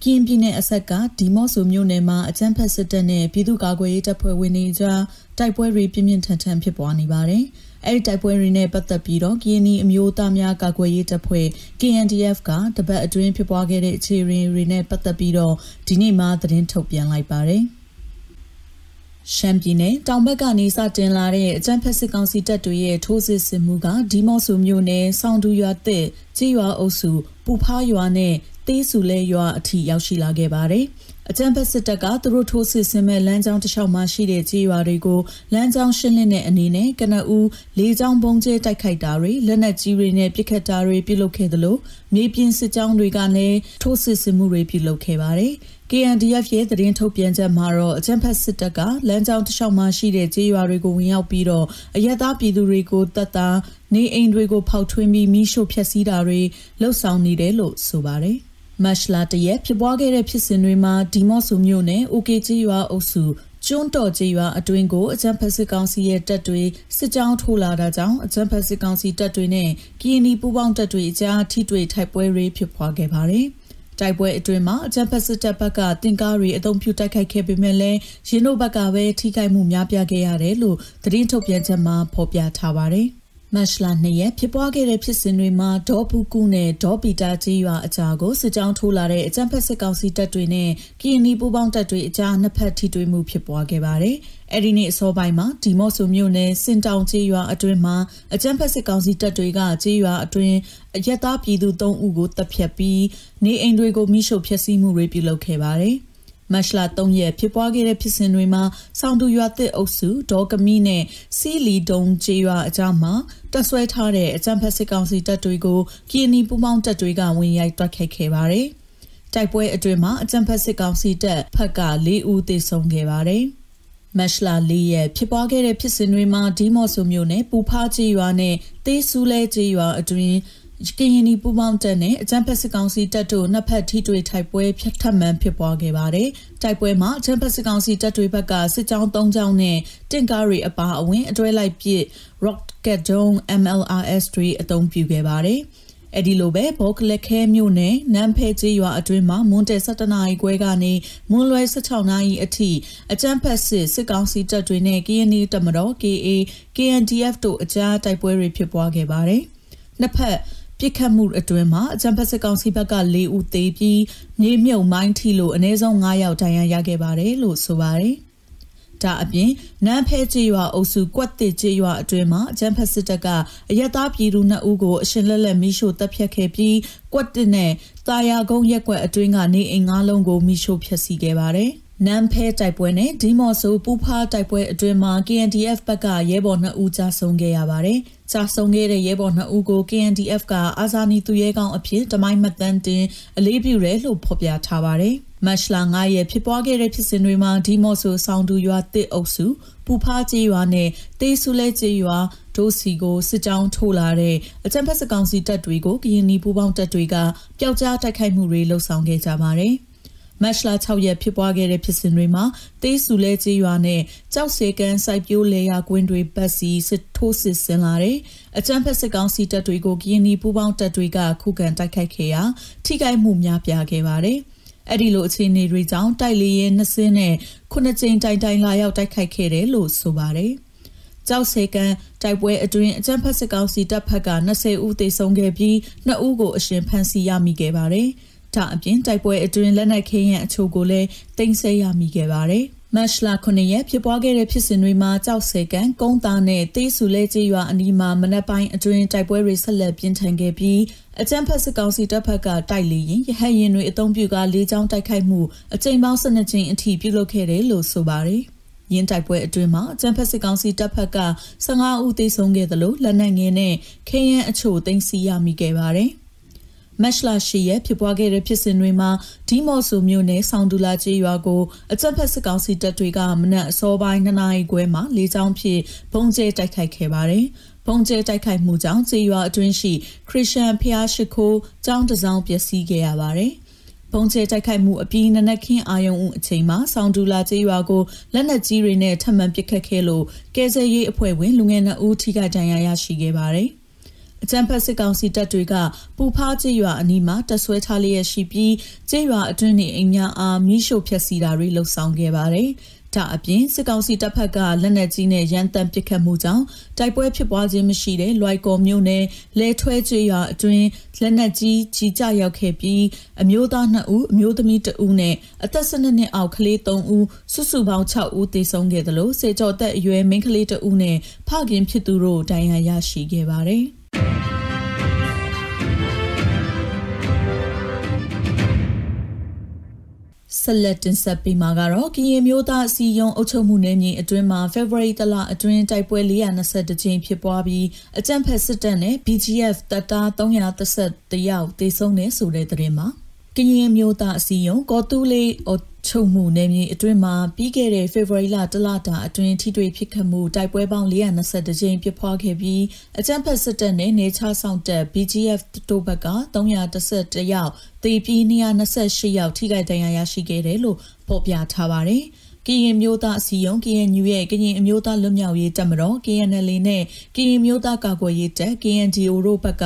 ကရင်ပြည်နယ်အဆက်ကဒီမော့ဆိုမြို့နယ်မှာအကြမ်းဖက်စစ်တပ်နဲ့ပြည်သူ့ကာကွယ်ရေးတပ်ဖွဲ့ဝင်တွေကြားတိုက်ပွဲတွေပြင်းပြင်းထန်ထန်ဖြစ်ပွားနေပါတယ်။အဲဒီတိုက်ပွဲတွေနဲ့ပတ်သက်ပြီးတော့ကရင်အမျိုးသားများကာကွယ်ရေးတပ်ဖွဲ့ KNDF ကတပတ်အတွင်းဖြစ်ပွားခဲ့တဲ့အခြေအနေတွေနဲ့ပတ်သက်ပြီးတော့ဒီနေ့မှသတင်းထုတ်ပြန်လိုက်ပါတယ်။ရှမ်းပြည်နယ်တောင်ဘက်ကနေစတင်လာတဲ့အကြမ်းဖက်စစ်ကောင်စီတပ်တွေရဲ့ထိုးစစ်ဆင်မှုကဒီမော့ဆူမြို့နယ်ဆောင်းဒူရွာတဲ့ကြေးရွာအုပ်စုပူဖားရွာနဲ့ သေးစုလဲရွာအထိရောက်ရှိလာခဲ့ပါတယ်။အကြမ်းဖက်စစ်တပ်ကသူတို့ထိုးစစ်ဆင်မဲ့လမ်းကြောင်းတစ်လျှောက်မှာရှိတဲ့ကြေးရွာတွေကိုလမ်းကြောင်းရှင်းလင်းတဲ့အနေနဲ့ကနဦးလေးချောင်းပုံကျဲတိုက်ခိုက်တာတွေလက်နက်ကြီးတွေနဲ့ပစ်ခတ်တာတွေပြုလုပ်ခဲ့သလိုမြေပြင်စစ်ကြောင်းတွေကလည်းထိုးစစ်ဆင်မှုတွေပြုလုပ်ခဲ့ပါတယ်။ KNDF ရဲ့သတင်းထုတ်ပြန်ချက်မှာတော့အကြမ်းဖက်စစ်တပ်ကလမ်းကြောင်းတစ်လျှောက်မှာရှိတဲ့ကြေးရွာတွေကိုဝင်ရောက်ပြီးတော့အရက်သားပြည်သူတွေကိုတပ်သားနေအိမ်တွေကိုဖောက်ထွင်းပြီးမိရှို့ဖျက်ဆီးတာတွေလှုပ်ဆောင်နေတယ်လို့ဆိုပါတယ်။ မတ်လာတရက်ဖြစ်ပွားခဲ့တဲ့ဖြစ်စဉ်တွေမှာဒီမော့ဆူမြို့နယ် OK ကြေးရွာအုပ်စုကျွန်းတော်ကြေးရွာအတွင်းကိုအကြံဖက်စစ်ကောင်စီရဲ့တပ်တွေစစ်ကြောင်းထိုးလာတာကြောင့်အကြံဖက်စစ်ကောင်စီတပ်တွေနဲ့ကီနီပူပေါင်းတပ်တွေအကြားထိတွေ့ထိုက်ပွဲတွေဖြစ်ပွားခဲ့ပါတယ်။တိုက်ပွဲအတွင်းမှာအကြမ်းဖက်စစ်တပ်ဘက်ကတင်ကားတွေအုံပြုတိုက်ခိုက်ခဲ့ပေမဲ့လည်းရင်းတို့ဘက်ကပဲထိခိုက်မှုများပြားခဲ့ရတယ်လို့သတင်းထုတ်ပြန်ချက်မှာဖော်ပြထားပါတယ်။ မတ်လ2ရက်ဖြစ်ပွားခဲ့တဲ့ဖြစ်စဉ်တွေမှာဒေါ်ပူကူနဲ့ဒေါ်ပီတာကြီးရွာအကြားကိုစစ်ကြောင်းထိုးလာတဲ့အကြမ်းဖက်စစ်ကောင်စီတပ်တွေနဲ့ကီနီပူပေါင်းတပ်တွေအကြားနှစ်ဖက်ထိတွေ့မှုဖြစ်ပွားခဲ့ပါတယ်။အဲဒီနေ့အစောပိုင်းမှာဒီမော့ဆိုမြို့နယ်စင်တောင်ကြီးရွာအတွင်းမှာအကြမ်းဖက်စစ်ကောင်စီတပ်တွေကကြီးရွာအတွင်းအရက်သားပြည်သူ3ဦးကိုတပ်ဖြတ်ပြီးနေအိမ်တွေကိုမိရှုဖျက်ဆီးမှုတွေပြုလုပ်ခဲ့ပါတယ်။ မတ်လ3ရက်ဖြစ်ပွားခဲ့တဲ့ဖြစ်စဉ်တွေမှာစောင်းတူရွာတစ်အုပ်စုဒေါ်ကမီနဲ့စီလီတုံကျေးရွာအကြားမှာတပ်ဆွဲထားတဲ့အကြံဖက်စစ်ကောင်စီတပ်တွေကိုကီနီပူမောင်းတပ်တွေကဝင်ရိုက်တွက်ခတ်ခဲ့ပါတယ်။တိုက်ပွဲအတွင်းမှာအကြံဖက်စစ်ကောင်စီတပ်ဖက်က၄ဦးသေဆုံးခဲ့ပါတယ်။မက်ရှလာလေးရဲ့ဖြစ်ပွားခဲ့တဲ့ဖြစ်စဉ်တွေမှာဒီမော့ဆိုမျိုးနဲ့ပူဖားကြီးရွာနဲ့တေးဆူလဲကြီးရွာအတွင်း ကရင်နီပူပေါင်းတပ်နဲ့အကြံဖက်စစ်ကောင်စီတပ်တို့နှစ်ဖက်ထိတွေ့ထိုက်ပွဲဖြတ်ထပ်မှန်ဖြစ်ပွားခဲ့ပါတယ်။တိုက်ပွဲမှာအကြံဖက်စစ်ကောင်စီတပ်တွေဘက်ကစစ်ကြောင်း၃ကြောင်းနဲ့တင့်ကားတွေအပါအဝင်အတွဲလိုက်ပစ် Rocket Dome MLRS တွေအသုံးပြုခဲ့ပါတယ်။အဲ့ဒီလိုပဲဘောကလက်ခဲမြို့နယ်နန်းဖဲကျေးရွာအတွင်းမှာမွန်တဲ17နာရီခွဲကနေမွန်လွယ်16နာရီအထိအကြမ်းဖက်စစ်စစ်ကောင်စီတပ်တွေနဲ့ KNY တမတော် KA KNDF တို့အကြားတိုက်ပွဲတွေဖြစ်ပွားခဲ့ပါတယ်။နှစ်ဖက် ပြစ်ခတ်မှုအတွင်းမှာအကြံဖက်စစ်ကောင်စီဘက်က၄ဦးသေပြီးမြေမြုပ်မိုင်းထီလို့အနည်းဆုံး9ယောက်ဒဏ်ရာရခဲ့ပါတယ်လို့ဆိုပါတယ်။ဒါအပြင်နန်းဖဲကျေးရွာအုပ်စုကွက်တစ်ကျေးရွာအတွင်းမှာအကြမ်းဖက်စစ်တပ်ကအရက်သားပြည်သူနှစ်ဦးကိုအရှင်လက်လက်မိရှို့တပ်ဖြတ်ခဲ့ပြီးကွက်တစ်နဲ့တာယာကုန်းရက်ကွက်အတွင်းကနေအိမ်ငါးလုံးကိုမိရှို့ဖျက်ဆီးခဲ့ပါတယ်။ နမ်ဖဲတိုက်ပွဲနဲ့ဒီမော့ဆိုပူဖားတိုက်ပွဲအတွင်းမှာ KNDF ဘက်ကရဲဘော်2ဦးကြာဆုံးခဲ့ရပါတယ်။ကြာဆုံးခဲ့တဲ့ရဲဘော်2ဦးကို KNDF ကအာဇာနည်သူရဲကောင်းအဖြစ်တမိုင်းမှတ်တမ်းတင်အလေးပြုတယ်လို့ဖော်ပြထားပါတယ်။မတ်လ9ရက်ဖြစ်ပွားခဲ့တဲ့ဖြစ်စဉ်တွေမှာဒီမော့ဆိုဆောင်းတူရွာတစ်အုပ်စုပူဖားကျေးရွာနဲ့တေးဆူလဲကျေးရွာဒိုစီကိုစစ်ကြောင်းထိုးလာတဲ့အကြံဖက်စကောင်စီတပ်တွေကိုကရင်နီပူပေါင်းတပ်တွေကပျောက်ကြားတိုက်ခိုက်မှုတွေလှုပ်ဆောင်ခဲ့ကြပါတယ်။ မတ်လ6ရက်ဖြစ်ပွားခဲ့တဲ့ဖြစ်စဉ်တွေမှာတေးစုလဲကျေးရွာနဲ့ကြောက်စေကန်စိုက်ပျိုးလေယာကွင်းတွေပတ်စီစစ်ထိုးစစ်ဆင်လာတဲ့အကြမ်းဖက်စစ်ကောင်စီတပ်တွေကိုကရင်နီပူးပေါင်းတပ်တွေကခုခံတိုက်ခိုက်ခဲ့ရာထိခိုက်မှုများပြားခဲ့ပါတယ်။အဲ့ဒီလိုအခြေအနေတွေကြောင့်တိုက်လေရင်နှစ်စင်းနဲ့ခုနှစ်ကြိမ်တိုင်တိုင်လာရောက်တိုက်ခိုက်ခဲ့တယ်လို့ဆိုပါတယ်။ကြောက်စေကန်တိုက်ပွဲအတွင်းအကြမ်းဖက်စစ်ကောင်စီတပ်ဖက်က20ဦးသေဆုံးခဲ့ပြီး2ဦးကိုအရှင်ဖမ်းဆီးရမိခဲ့ပါတယ်။ ဒါအပြင်တိုက်ပွဲအတွင်းလက်နက်ခဲယံအချို့ကိုလည်းတင်ဆက်ရမိခဲ့ပါတယ်။မတ်လ9ရက်ဖြစ်ပွားခဲ့တဲ့ဖြစ်စဉ်တွေမှာကြောက်စေကန်ကုန်းသားနဲ့တေးဆူလဲကျေးရွာအနီးမှာမနက်ပိုင်းအတွင်းတိုက်ပွဲတွေဆက်လက်ပြင်းထန်ခဲ့ပြီးအကြမ်းဖက်စစ်ကောင်စီတပ်ဖက်ကတိုက်လေရင်ရဟတ်ရင်တွေအုံပြုကလေးချောင်းတိုက်ခိုက်မှုအကြိမ်ပေါင်း12ကြိမ်အထိပြုလုပ်ခဲ့တယ်လို့ဆိုပါတယ်။ရင်းတိုက်ပွဲအတွင်းမှာအကြံဖက်စစ်ကောင်စီတပ်ဖက်က15ဦးသေဆုံးခဲ့တယ်လို့လက်နက်ငယ်နဲ့ခဲယမ်းအချို့သိမ်းဆည်းရမိခဲ့ပါတယ်။ မက်လာရှိရဲ့ဖြစ်ပွားခဲ့တဲ့ဖြစ်စဉ်တွေမှာဒီမော့ဆူမြို့နယ်ဆောင်းဒူလာကျေးရွာကိုအကြက်ဖက်စစ်ကောင်စီတပ်တွေကမနက်အစောပိုင်း2နာရီခွဲမှာလေးချောင်းဖြင့်ပုံကျဲတိုက်ခိုက်ခဲ့ပါတယ်။ပုံကျဲတိုက်ခိုက်မှုကြောင့်ကျေးရွာအတွင်းရှိခရစ်ယာန်ဖျားရှိခိုးကျောင်းတစ်စောင်းပျက်စီးခဲ့ရပါတယ်။ပုံကျဲတိုက်ခိုက်မှုအပြီးနနက်ခင်းအာယုံဦးအချိန်မှာဆောင်းဒူလာကျေးရွာကိုလက်နက်ကြီးတွေနဲ့ထပ်မံပစ်ခတ်ခဲ့လို့ကဲဆယ်ရေးအဖွဲ့ဝင်လူငယ်2ဦးထိခိုက်ဒဏ်ရာရရှိခဲ့ပါတယ်။ အကြံဖက်စစ်ကောင်စီတပ်တွေကပူဖားကျေးရွာအနီးမှာတဆွဲထားလျက်ရှိပြီးကျေးရွာအတွင်းနေအိမ်များအားမိရှို့ဖျက်ဆီးတာတွေလှုပ်ဆောင်ခဲ့ပါတယ်။ဒါအပြင်စစ်ကောင်စီတပ်ဖက်ကလက်နက်ကြီးနဲ့ရန်တမ်းပစ်ခတ်မှုကြောင့်တိုက်ပွဲဖြစ်ပွားခြင်းမရှိတဲ့လွိုက်ကော်မြို့နယ်လဲထွဲကျွေရွာအတွင်းလက်နက်ကြီးကြီးကြရောက်ခဲ့ပြီးအမျိုးသား2ဦးအမျိုးသမီး2ဦးနဲ့အသက်12နှစ်အောက်ကလေး3ဦးစုစုပေါင်း6ဦးသေဆုံးခဲ့တယ်လို့စေကျော်သက်အရွယ်မိန်းကလေး2ဦးနဲ့ဖခင်ဖြစ်သူတို့ဒဏ်ရာရရှိခဲ့ပါတယ်။ ဆက်လက်တင်ဆက်ပေးမှာကတော့ကရင်မျိုးသားအစည်းအရုံးအုပ်ချုပ်မှုနယ်မြေအတွင်းမှာ February တလအတွင်းတိုက်ပွဲ420ကြိမ်ဖြစ်ပွားပြီးအကြမ်းဖက်စစ်တပ်နဲ့ BGF တပ်သား330ယောက်သေဆုံးတယ်ဆိုတဲ့သတင်းမှာကရင်မျိုးသားအစည်းအရုံးကောတူးလေး ချုပ်မှုနယ်မြေအတွင်းမှာပြီးခဲ့တဲ့ဖေဖော်ဝါရီလတလတာအတွင်းထိတွေ့ဖြစ်ခတ်မှုတိုက်ပွဲပေါင်း420ကြိမ်ဖြစ်ပွားခဲ့ပြီးအကြမ်းဖက်စစ်တပ်နဲ့နေချဆောင်တပ် BGF တိုးဘက်က311ယောက်တေပြီး228ယောက်ထိခိုက်ဒဏ်ရာရရှိခဲ့တယ်လို့ဖော်ပြထားပါတယ်။ ကရင်မျိုးသားအစည်းအရုံး KNU ရဲ့ကရင်အမျိုးသားလွတ်မြောက်ရေးတပ်မတော် KNL နဲ့ကရင်မျိုးသားကာကွယ်ရေးတပ် KNDO တို့ဘက်က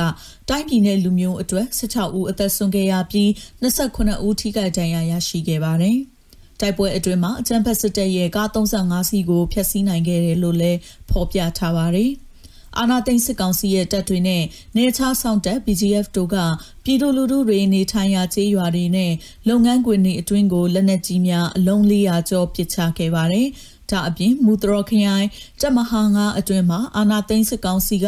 တိုင်းပြည်နယ်လူမျိုးအတွက်16ဦးအသက်ဆုံးခဲ့ရပြီး29ဦးထိခိုက်ဒဏ်ရာရရှိခဲ့ပါတယ်။တိုက်ပွဲအတွင်းမှာအကြမ်းဖက်စစ်တပ်ရဲ့ကား35စီးကိုဖျက်ဆီးနိုင်ခဲ့တယ်လို့လည်းဖော်ပြထားပါတယ်။ အာနာသိန်းစစ်ကောင်စီရဲ့တပ်တွေနဲ့နေချားဆောင်တပ် BGF တို့ကပြည်သူလူထုတွေနေထိုင်ရာကျေးရွာတွေနဲ့လုပ်ငန်းခွင်တွေအတွင်းကိုလက်နက်ကြီးများအလုံး400ကျော်ပစ်ချခဲ့ပါတယ်။ဒါအပြင်မူတရခရိုင်တပ်မဟာငါအတွင်းမှာအာနာသိန်းစစ်ကောင်စီက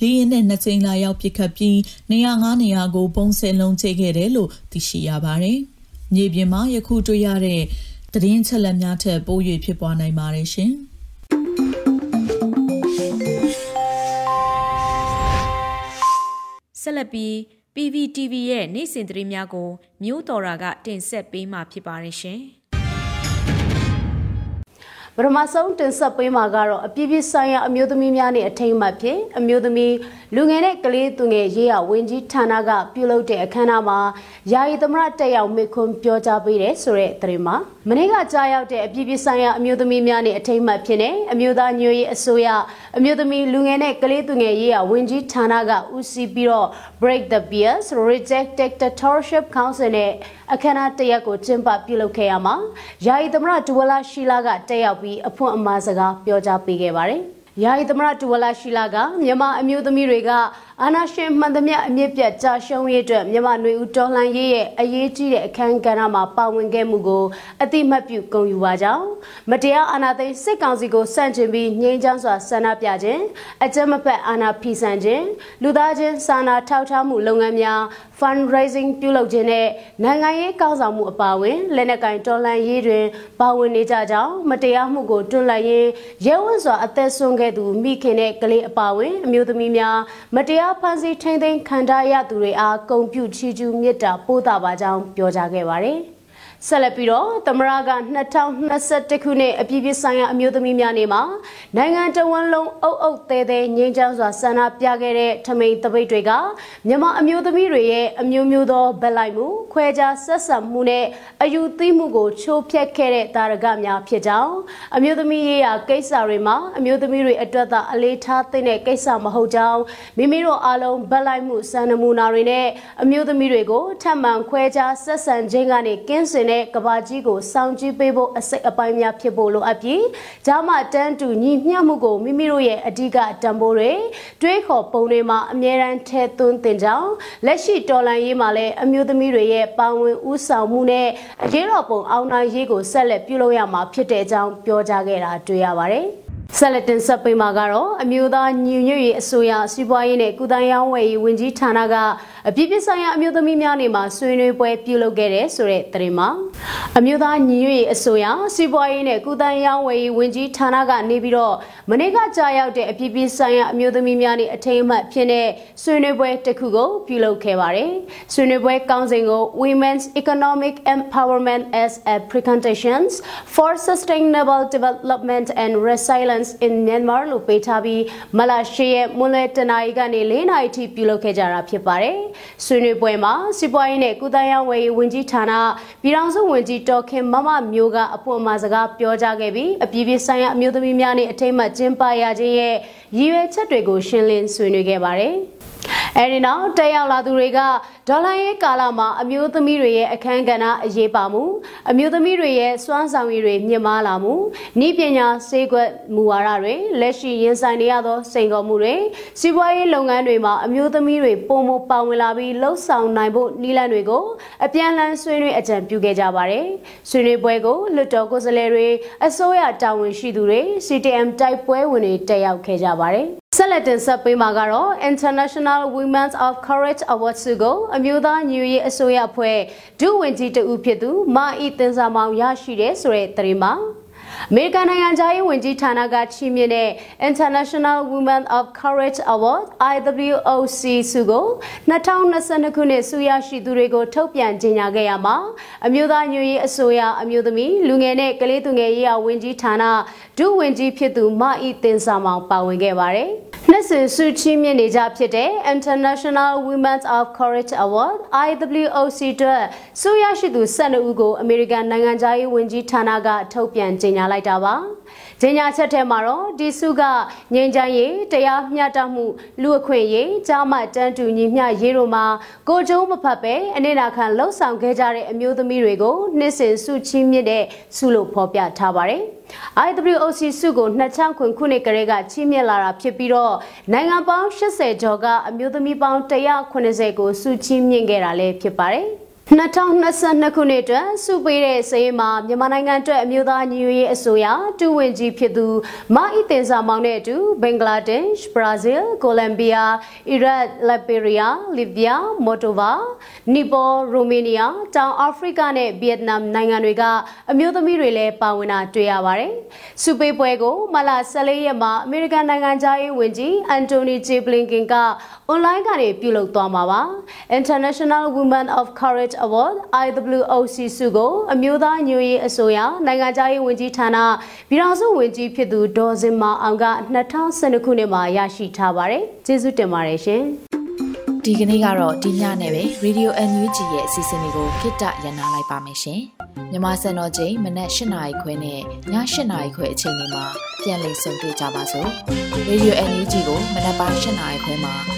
လေရင်နဲ့နှစ်ကြိမ်လာရောက်ပစ်ခတ်ပြီးနေရာ9နေရာကိုပုံစံလုံးချိခဲ့တယ်လို့သိရှိရပါတယ်။မြေပြင်မှာယခုတွေ့ရတဲ့သတင်းချက်လက်များထက်ပို၍ဖြစ်ပွားနိုင်ပါတယ်ရှင်။ ဆက်လက်ပြီး PVTV ရဲ့နေ့စဉ်သတင်းများကိုမျိုးတော်ရာကတင်ဆက်ပေးမှာဖြစ်ပါတယ်ရှင်။ပထမဆုံးတင်ဆက်ပေးမှာကတော့အပြည့်ပြည့်ဆိုင်ရာအမျိုးသမီးများနဲ့အထိမ်းအမှတ်ဖြင့်အမျိုးသမီးလူငယ်နဲ့ကလေးသူငယ်ရေးရဝင်းကြီးဌာနကပြုလုပ်တဲ့အခမ်းအနားမှာယာယီသမရတက်ရောက်မိခွန်းပြောကြားပေးတယ်ဆိုတဲ့သတင်းမှာ မနေ့ကကြားရောက်တဲ့အပြည့်ပြည့်ဆိုင်ရာအမျိုးသမီးများနဲ့အထိမ်းအမှတ်ဖြစ်တဲ့အမျိုးသားညွေရေးအစိုးရအမျိုးသမီးလူငယ်နဲ့ကလေးသူငယ်ရေးရဝင်းကြီးဌာနကဦးစီးပြီးတော့ Break the Bias Reject Dictatorship Council နဲ့အခမ်းအနားတရက်ကိုကျင်းပပြုလုပ်ခဲ့ရမှာယာယီသမရဒူဝလာရှိလာကတက်ရောက်ပြီးအဖွင့်အမှားစကားပြောကြားပေးခဲ့ပါတယ်။ယာယီသမရဒူဝလာရှိလာကမြန်မာအမျိုးသမီးတွေက အာနာရှင်မှန်သမျှအမြင့်ပြတ်ကြာရှုံးရေးအတွက်မြန်မာနွေဦးတော်လှန်ရေးရဲ့အရေးကြီးတဲ့အခမ်းကဏ္ဍမှာပါဝင်ခဲ့မှုကိုအတိမတ်ပြုဂုဏ်ယူပါကြောင်းမတရားအာဏာသိမ်းစစ်ကောင်စီကိုစန့်ကျင်ပြီးငြိမ်းချမ်းစွာဆန္ဒပြခြင်းအကြမ်းမဖက်အာဏာဖီဆန်ခြင်းလူသားချင်းစာနာထောက်ထားမှုလုပ်ငန်းများ fundraising ပြုလုပ်ခြင်းနဲ့နိုင်ငံရေးကောင်းဆောင်မှုအပါအဝင်လက်နက်ကင်တော်လှန်ရေးတွင်ပါဝင်နေကြကြောင်းမတရားမှုကိုတွန်းလှန်ရင်းရဲဝံ့စွာအသက်ဆုံးခဲ့သူမိခင်နဲ့ကလေးအပါအဝင်အမျိုးသမီးများမတရားဖန်ဆီးထိန်းသိမ်းခံထားရသူတွေအားဂုံပြုချီးကျူးမေတ္တာပို့တာပါကြောင်းပြောကြားခဲ့ပါတယ်။ ဆက်လက်ပြီးတော့သမရက2021ခုနှစ်အပြည်ပြည်ဆိုင်ရာအမျိုးသမီးများနေ့မှာနိုင်ငံတော်ဝန်လုံးအုပ်အုပ်သေးသေးငြိမ်းချမ်းစွာဆန္ဒပြခဲ့တဲ့ထမိန်တပိတ်တွေကမြန်မာအမျိုးသမီးတွေရဲ့အမျိုးမျိုးသောဗက်လိုက်မှုခွဲခြားဆက်ဆံမှုနဲ့အယူသီးမှုကိုချိုးဖျက်ခဲ့တဲ့တာရကများဖြစ်ကြောင်းအမျိုးသမီးရေးရာကိစ္စတွေမှာအမျိုးသမီးတွေအတွက်သာအလေးထားသင့်တဲ့ကိစ္စမဟုတ်ကြောင်းမိမိတို့အားလုံးဗက်လိုက်မှုစံနမူနာတွေနဲ့အမျိုးသမီးတွေကိုထပ်မံခွဲခြားဆက်ဆံခြင်းကနေကင်းစင်နဲ့ကဘာကြီးကိုစောင့်ကြည့်ပေးဖို့အစိတ်အပိုင်းများဖြစ်ဖို့လိုအပ်ပြီးဂျာမတန်းတူညီမျှမှုကိုမိမိတို့ရဲ့အဓိကတံပိုးတွေတွေးခေါ်ပုံတွေမှာအမြဲတမ်းထဲသွင်းတင်ကြောင်းလက်ရှိတော်လှန်ရေးမှာလည်းအမျိုးသမီးတွေရဲ့ပါဝင်ဦးဆောင်မှုနဲ့အရေးတော်ပုံအောင်နိုင်ရေးကိုဆက်လက်ပြုလုပ်ရမှာဖြစ်တဲ့အကြောင်းပြောကြားခဲ့တာတွေ့ရပါတယ်။ ဆက်လက်တင်ဆက်ပေးမှာကတော့အမျိုးသားညီညွတ်ရေးအစိုးရစီးပွားရေးနဲ့ကုသရေးဝယ်ရေးဝန်ကြီးဌာနကအပြည့်ပြည့်ဆိုင်ရာအမျိုးသမီးများနေမှာဆွေးနွေးပွဲပြုလုပ်ခဲ့တဲ့ဆိုတဲ့သတင်းမှာအမျိုးသားညီညွတ်ရေးအစိုးရစီးပွားရေးနဲ့ကုသရေးဝယ်ရေးဝန်ကြီးဌာနကနေပြီးတော့မနေ့ကကြာရောက်တဲ့အပြည့်ပြည့်ဆိုင်ရာအမျိုးသမီးများနေအထိမ်းအမှတ်ဖြစ်တဲ့ဆွေးနွေးပွဲတစ်ခုကိုပြုလုပ်ခဲ့ပါတယ်။ဆွေးနွေးပွဲကောင်းစဉ်ကို Women's Economic Empowerment as a Preconditions for Sustainable Development and Resilience Resistance in Myanmar လို့ပေးထားပြီးမလာရှိရဲ့မွန်လွယ်တနာရီကနေ၄နာရီထိပြုလုပ်ခဲ့ကြတာဖြစ်ပါတယ်။ဆွေးနွေးပွဲမှာစီးပွားရေးနဲ့ကုသရေးဝယ်ရေးဝန်ကြီးဌာနပြည်ထောင်စုဝန်ကြီးတော်ခင်မမမျိုးကအပွင့်အမစကားပြောကြားခဲ့ပြီးအပြည်ပြည်ဆိုင်ရာအမျိုးသမီးများနဲ့အထိမ်းအမှတ်ကျင်းပရခြင်းရဲ့ရည်ရွယ်ချက်တွေကိုရှင်းလင်းဆွေးနွေးခဲ့ပါတယ်။ အဲဒီနောက်တက်ရောက်လာသူတွေကဒေါ်လာရဲ့ကာလမှာအမျိုးသမီးတွေရဲ့အခန်းကဏ္ဍအရေးပါမှုအမျိုးသမီးတွေရဲ့စွမ်းဆောင်ရည်တွေမြင့်မားလာမှုဤပညာစေကွက်မူဝါဒတွေလက်ရှိရင်ဆိုင်နေရသောစိန်ခေါ်မှုတွေစီးပွားရေးလုပ်ငန်းတွေမှာအမျိုးသမီးတွေပုံမပါဝင်လာပြီးလှုပ်ဆောင်နိုင်ဖို့နည်းလမ်းတွေကိုအပြန်အလှန်ဆွေးနွေးအကြံပြုခဲ့ကြပါတယ်။ဆွေးနွေးပွဲကိုလွတ်တော်ကိုယ်စားလှယ်တွေအစိုးရတာဝန်ရှိသူတွေ CTM တိုက်ပွဲဝင်တွေတက်ရောက်ခဲ့ကြပါတယ်။ ဆက်လက်တင်ဆက်ပေးမှာကတော့ International Women's of Courage Awards ကိုအမျိုးသားညီရေးအစိုးရအဖွဲ့ဒုဝန်ကြီးတဦးဖြစ်သူမာအီတင်စာမောင်ရရှိတဲ့ဆိုတဲ့သတင်းမှာအမေရိကန်နိုင်ငံသားရေးဝန်ကြီးဌာနကချီးမြှင့်တဲ့ International Women of Courage Award IWOC ဆုကို2022ခုနှစ်ဆုရရှိသူတွေကိုထုတ်ပြန်ကြေညာခဲ့ရမှာအမျိုးသားညွရေးအစိုးရအမျိုးသမီးလူငယ်နဲ့ကလေးသူငယ်ရေးရာဝန်ကြီးဌာနဒုဝန်ကြီးဖြစ်သူမအီတင်စာမောင်ပါဝင်ခဲ့ပါတယ်။ နှစ်စဉ်ဆုချီးမြှင့်နေကြဖြစ်တဲ့ International Women of Courage Award IWOC အတွက်ဆုရရှိသူ12ဦးကိုအမေရိကန်နိုင်ငံသားရေးဝန်ကြီးဌာနကထုတ်ပြန်ကြေညာလိုက်တာပါ။ ကြေညာချက်ထဲမှာတော့ဒီဆုကငြိမ်းချမ်းရေးတရားမျှတမှုလူအခွင့်အရေးကြားမှတန်းတူညီမျှရေးတို့မှာကိုကျုံးမဖတ်ပဲအနေနာခံလှုပ်ဆောင်ခဲ့ကြတဲ့အမျိုးသမီးတွေကိုနှစ်စဉ်ဆုချီးမြှင့်တဲ့ဆုလို့ဖော်ပြထားပါတယ်။ IWOC စုကိုနှစ်ချောင်းခွင်ခုနှစ်ကလေးကချီးမြှင့်လာတာဖြစ်ပြီးတော့နိုင်ငံပေါင်း80ကျော်ကအမျိုးသမီးပေါင်း190ကိုစုချီးမြှင့်ခဲ့တာလည်းဖြစ်ပါတယ်။ 2022ခုနှစ်အတွက်စုပေးတဲ့စရေးမှာမြန်မာနိုင်ငံအတွက်အမျိုးသားညီညွတ်ရေးအစိုးရတူဝင်ကြီးဖြစ်သူမာအီတင်စာမောင်နဲ့အတူဘင်္ဂလားဒေ့ရှ်ဘရာဇီးကိုလံဘီယာအီရတ်လက်ဘေရီးယားလီဗီယာမော်တိုဗာနီပေါ်ရိုမေးနီးယားတောင်အာဖရိကနဲ့ဗီယက်နမ်နိုင်ငံတွေကအမျိုးသမီးတွေလည်းပါဝင်တာတွေ့ရပါတယ်။စုပေးပွဲကိုမလ14ရက်မှာအမေရိကန်နိုင်ငံသားရေးဝန်ကြီးအန်တိုနီဂျေဘလင်ကင်ကအွန်လိုင်းကနေပြုလုပ်သွားမှာပါ။ International Women of Courage Award IWOC ဆုကိုအမျိုးသားညွရေးအစိုးရနိုင်ငံခြားရေးဝန်ကြီးဌာနပြည်ထောင်စုဝန်ကြီးဖြစ်သူဒေါ်စင်မာအောင်က2012ခုနှစ်မှာရရှိထားပါတယ်။ကျေးဇူးတင်ပါတယ်ရှင်။ဒီကနေ့ကတော့ဒီညနဲ့ပဲ Radio NUG ရဲ့အစီအစဉ်လေးကိုခਿੱတရနာလိုက်ပါမယ်ရှင်။မြမစံတော်ချိန်မနက်၈နာရီခွဲနဲ့ည၈နာရီခွဲအချိန်တွေမှာပြန်လည်ဆုံတွေ့ကြပါစို့။ Radio NUG ကိုမနက်ပိုင်း၈နာရီခွဲမှာ